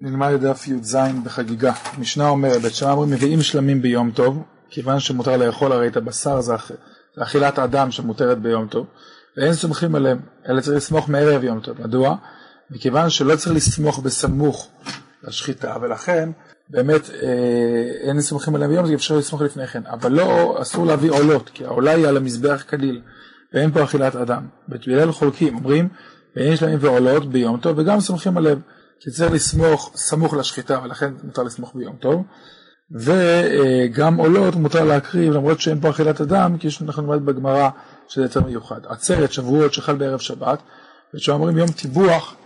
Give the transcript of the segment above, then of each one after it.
נלמד את דף י"ז בחגיגה. המשנה אומרת, בית שמאי אומרים מביאים שלמים ביום טוב, כיוון שמותר לאכול הרי את הבשר זה אכילת האדם שמותרת ביום טוב, ואין סומכים עליהם, אלא צריך לסמוך מערב יום טוב. מדוע? מכיוון שלא צריך לסמוך בסמוך לשחיטה, ולכן באמת אה, אין סומכים עליהם ביום, זה אפשר לסמוך לפני כן. אבל לא, אסור להביא עולות, כי העולה היא על המזבח כליל, ואין פה אכילת אדם. בית הלל חולקים, אומרים, ואין שלמים ועולות ביום טוב, וגם סומכים עליהם. כי צריך לסמוך סמוך לשחיטה ולכן מותר לסמוך ביום טוב. וגם עולות מותר להקריב למרות שאין פה אכילת אדם כי אנחנו נלמד בגמרא שזה יותר מיוחד. עצרת שבועות שחל בערב שבת ושאומרים יום טיבוח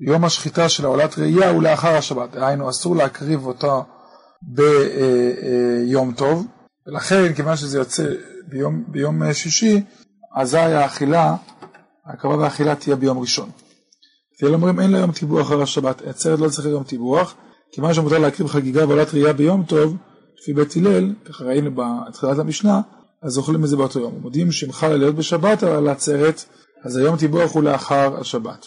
יום השחיטה של העולת ראייה הוא לאחר השבת, דהיינו אסור להקריב אותו ביום טוב ולכן כיוון שזה יוצא ביום, ביום שישי אזי האכילה, ההקרבה והאכילה תהיה ביום ראשון. ואלה אומרים אין לה יום טיבוח אחר השבת, עצרת לא צריך יום טיבוח, כיוון שמותר להקריב חגיגה ועולת ראייה ביום טוב, לפי בית הלל, ככה ראינו בתחילת המשנה, אז אוכלים את זה באותו יום. מודיעים שאם חל עליות בשבת על העצרת, אז היום טיבוח הוא לאחר השבת.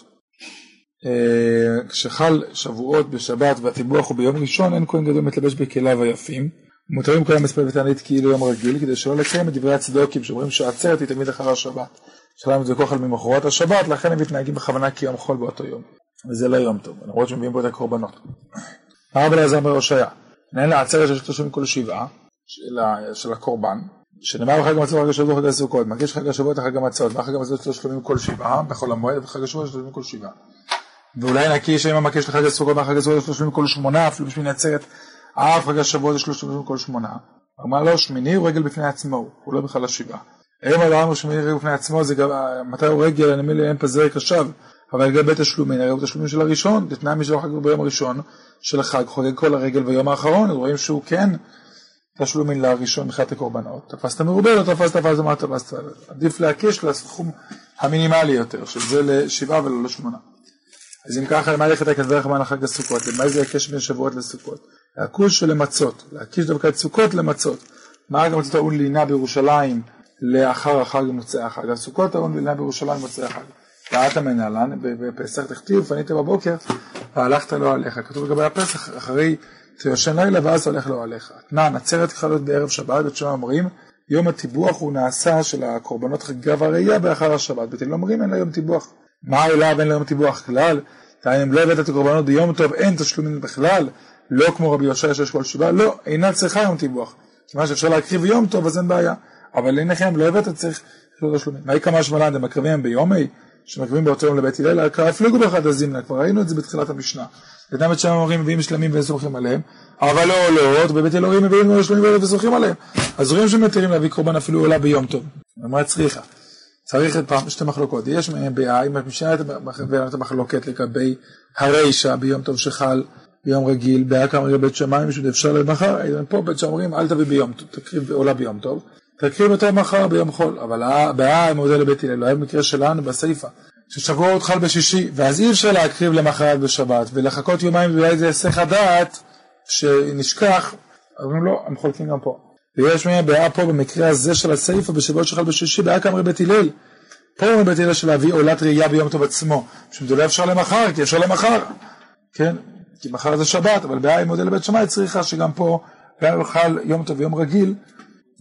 אה, כשחל שבועות בשבת והטיבוח הוא ביום ראשון, אין כהן גדול מתלבש בכליו היפים. מותרים כל המספר ותענית כאילו יום רגיל, כדי שלא לקיים את דברי הצדוקים שאומרים שהעצרת היא תמיד אחר השבת. שלהם זה כוחל ממחרת השבת, לכן הם מתנהגים בכוונה כיום חול באותו יום. וזה לא יום טוב, למרות שמביאים פה את הקורבנות. הרב אלעזר ראשיה, נהנה לעצרת של שלושים כל שבעה של, של הקורבן, שנאמר בחג המצות וחג השבוע וחג הסוכות, מגיש חג השבועות וחג המצות, וחג המצות של שלושים כל שבעה, בחול המועד, וחג השבוע של שלושים כל שבעה. ואולי נקיש אם המקיש לחג הסוכות וחג הסוכות של שלושים כל שמונה, אפילו בשביל עצרת, אף חג השבוע זה שלושים כל שמונה. אמר לו שמיני הוא רגל בפני עצמו, הוא לא בכלל השבעה. ערב אדם שמיני רגל בפני עצמו זה גם, מתי הוא רגל, אני מבין אין פזר קשב, אבל לגבי תשלומים, הרי הוא תשלומים של הראשון, תתנאי מי שלא חגג ביום הראשון של החג, חוגג כל הרגל ביום האחרון, רואים שהוא כן תשלומים לראשון מבחינת הקורבנות. תפסת מרובה, לא תפסת, תפסת מה תפסת. עדיף להקיש לסכום המינימלי יותר, שזה לשבעה ולא לשמונה. אז אם ככה, למה ילך את הכדברך מן החג הסוכות? למה זה הקש בין שבועות לסוכות? להכוש ולמצות, להקיש דווקא את סוכות למצות. מה רק המצות טעון לינה בירושלים לאחר החג מוצאי החג? הסוכות טעון לינה בירושלים מוצאי החג. ואת המנהלן, בפסח תכתיב, פנית בבוקר והלכת לו עליך. כתוב לגבי הפסח, אחרי תיושן לילה ואז הולך לו עליך. אתנן, עצרת צריכה להיות בערב שבת, שם אומרים, יום הטיבוח הוא נעשה של הקורבנות חגיגה והראייה באחר השבת. בתל אומרים אין לה יום טיבוח. מה אליו אין לה יום טיבוח כלל? דהיינו אם לא הבאת את הקורבנות ביום טוב אין תשלומים בכלל, לא כמו רבי יושע שיש כל שבעה, לא, אינה צריכה יום טיבוח. כיוון שאפשר להקריב יום טוב אז אין בעיה. אבל הנה לא הבאת צריך תשלומים. מה יקמה שמלן, הם מקריבים ביומי? שמקריבים באותו יום לבית הלל, הקרא הפליגו באחד הזימנה, כבר ראינו את זה בתחילת המשנה. וגם את שם המורים מביאים שלמים וסומכים עליהם, אבל לא עולות, בבית אלוהים מביאים לא שלמים וסומכים עליהם. אז רואים שמתירים להביא קורבן אפילו עולה ביום טוב. מה צריכה? צריך את פעם שתי מחלוקות. יש מהם בעיה, אם המשנה את המחלוקת לגבי הרישא ביום טוב שחל ביום רגיל, בעיה כמה רגע בית שמיים, שזה אפשר למחר, פה בית שאומרים אל תביא ביום טוב, תקריב עולה ביום טוב. תקריב אותו מחר ביום חול, אבל הבעיה עם מודל לבית הלל, לא היה במקרה שלנו בסיפא, ששבוע עוד חל בשישי, ואז אי אפשר להקריב למחרת בשבת, ולחכות יומיים ואולי זה היסח הדעת, שנשכח, אומרים לא, הם חולקים גם פה. ויש מהם בעיה פה במקרה הזה של הסיפא, בשבועות שחל בשישי, בעיה כאמרי בית הלל. פה אומר בית הלל של להביא עולת ראייה ביום טוב עצמו, שזה לא אפשר למחר, כי אפשר למחר, כן? כי מחר זה שבת, אבל בעיה עם מודל לבית שמאי צריכה שגם פה, גם חל יום טוב ויום רגיל,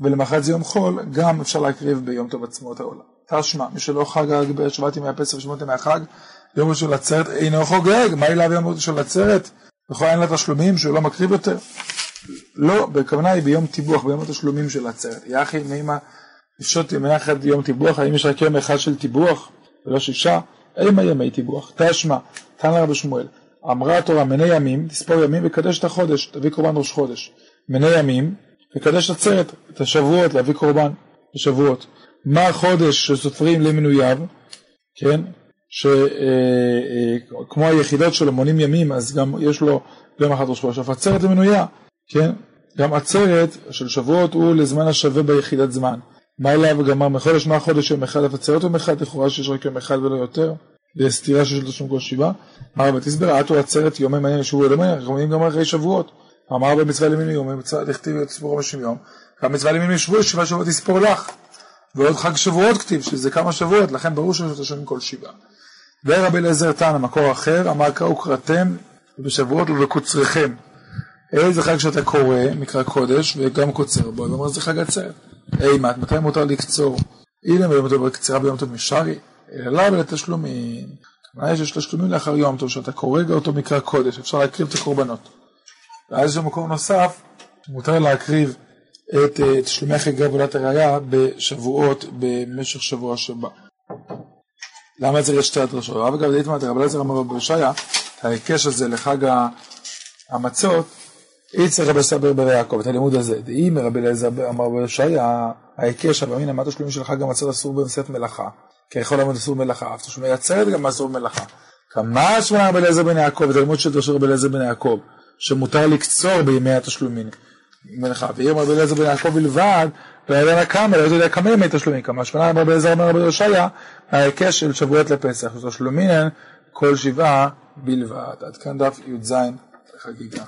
ולמחרת זה יום חול, גם אפשר להקריב ביום טוב עצמאות העולם. תשמע, מי שלא חגג בשבת ימי הפסח ושמות ימי החג, יום ראשון לעצרת אינו חוגג, מה אליו יום ראשון לעצרת? בכל אין לה תשלומים שהוא לא מקריב יותר? לא, בכוונה היא ביום טיבוח, ביום התשלומים של העצרת. יחי מימה לפשוט ימי אחד יום טיבוח, האם יש רק יום אחד של טיבוח ולא שישה? אימה ימי טיבוח. תשמע, תנא רבי שמואל, אמרה התורה מני ימים, תספור ימים וקדש את החודש, תביא קורבן ראש חודש. מני ימים, לקדש עצרת, את השבועות, להביא קורבן בשבועות. מה החודש שסופרים למנוייו, כן, שכמו אה, אה, היחידות שלו מונים ימים, אז גם יש לו יום אחד ראש חודש. עצרת למנויה, כן, גם עצרת של שבועות הוא לזמן השווה ביחידת זמן. מה אליו גמר מחודש, מה החודש יום אחד, עצרת יום אחד, לכאורה שיש רק יום אחד ולא יותר, בסתירה של תשלום כל שבעה. אמר רבי תסבר, עטו עצרת יומי מעניין שבוע לא מעניין, אנחנו גם אחרי שבועות. אמר במצווה למינוי יום, במצווה לכתיב תספור חמישים יום, והמצווה למינוי שבוע, שבעה שבועות תספור לך. ועוד חג שבועות כתיב, שזה כמה שבועות, לכן ברור שיש תשלומים כל שבעה. ורבי אליעזר תנא, מקור אחר, אמר קראו קראתם ובשבועות לא בקוצריכם. איזה חג שאתה קורא, מקרא קודש, וגם קוצר בו, ואומר זה חג עצרת. אימת, מתי מותר לקצור? הנה ביום טוב בקצירה ביום טוב משרי, אלא ולתשלומים. כלומר שיש תשלומים לאחר יום טוב, שאתה קורא אותו מקרא קודש, אפשר להקריב את הקורבנות. ואז יש מקום נוסף, מותר להקריב את אה, תשלומי חגי עבודת הראייה בשבועות במשך שבוע שבא. למה צריך שתי הדרשות? רב אגב דייתמא רב אליעזר אמר רבי ישעיה, ההיקש הזה לחג המצות, איצר רבי סבר בר יעקב, את הלימוד הזה. דאם רבי אליעזר אמר רבי ישעיה, ההיקש אבל מה תשלומים של חג המצות אסור במסעת מלאכה, כי יכול לעמוד אסור מלאכה, אף תשלומי עצרת גם אסור במלאכה. כמה שמונה רבי אליעזר בן יעקב, את הלימוד של דרשו רבי אליעזר בן יעקב, שמותר לקצור בימי התשלומים. מלאכה, ואם רבי אליעזר בן יעקב בלבד, לא ידע כמה, לא יודע כמה ימי תשלומים, כמה שמונה רבי אליעזר אמר רבי יושעיה, ההיקש של שבועות לפסח, ותשלומין כל שבעה בלבד. עד כאן דף י"ז לחגיגה.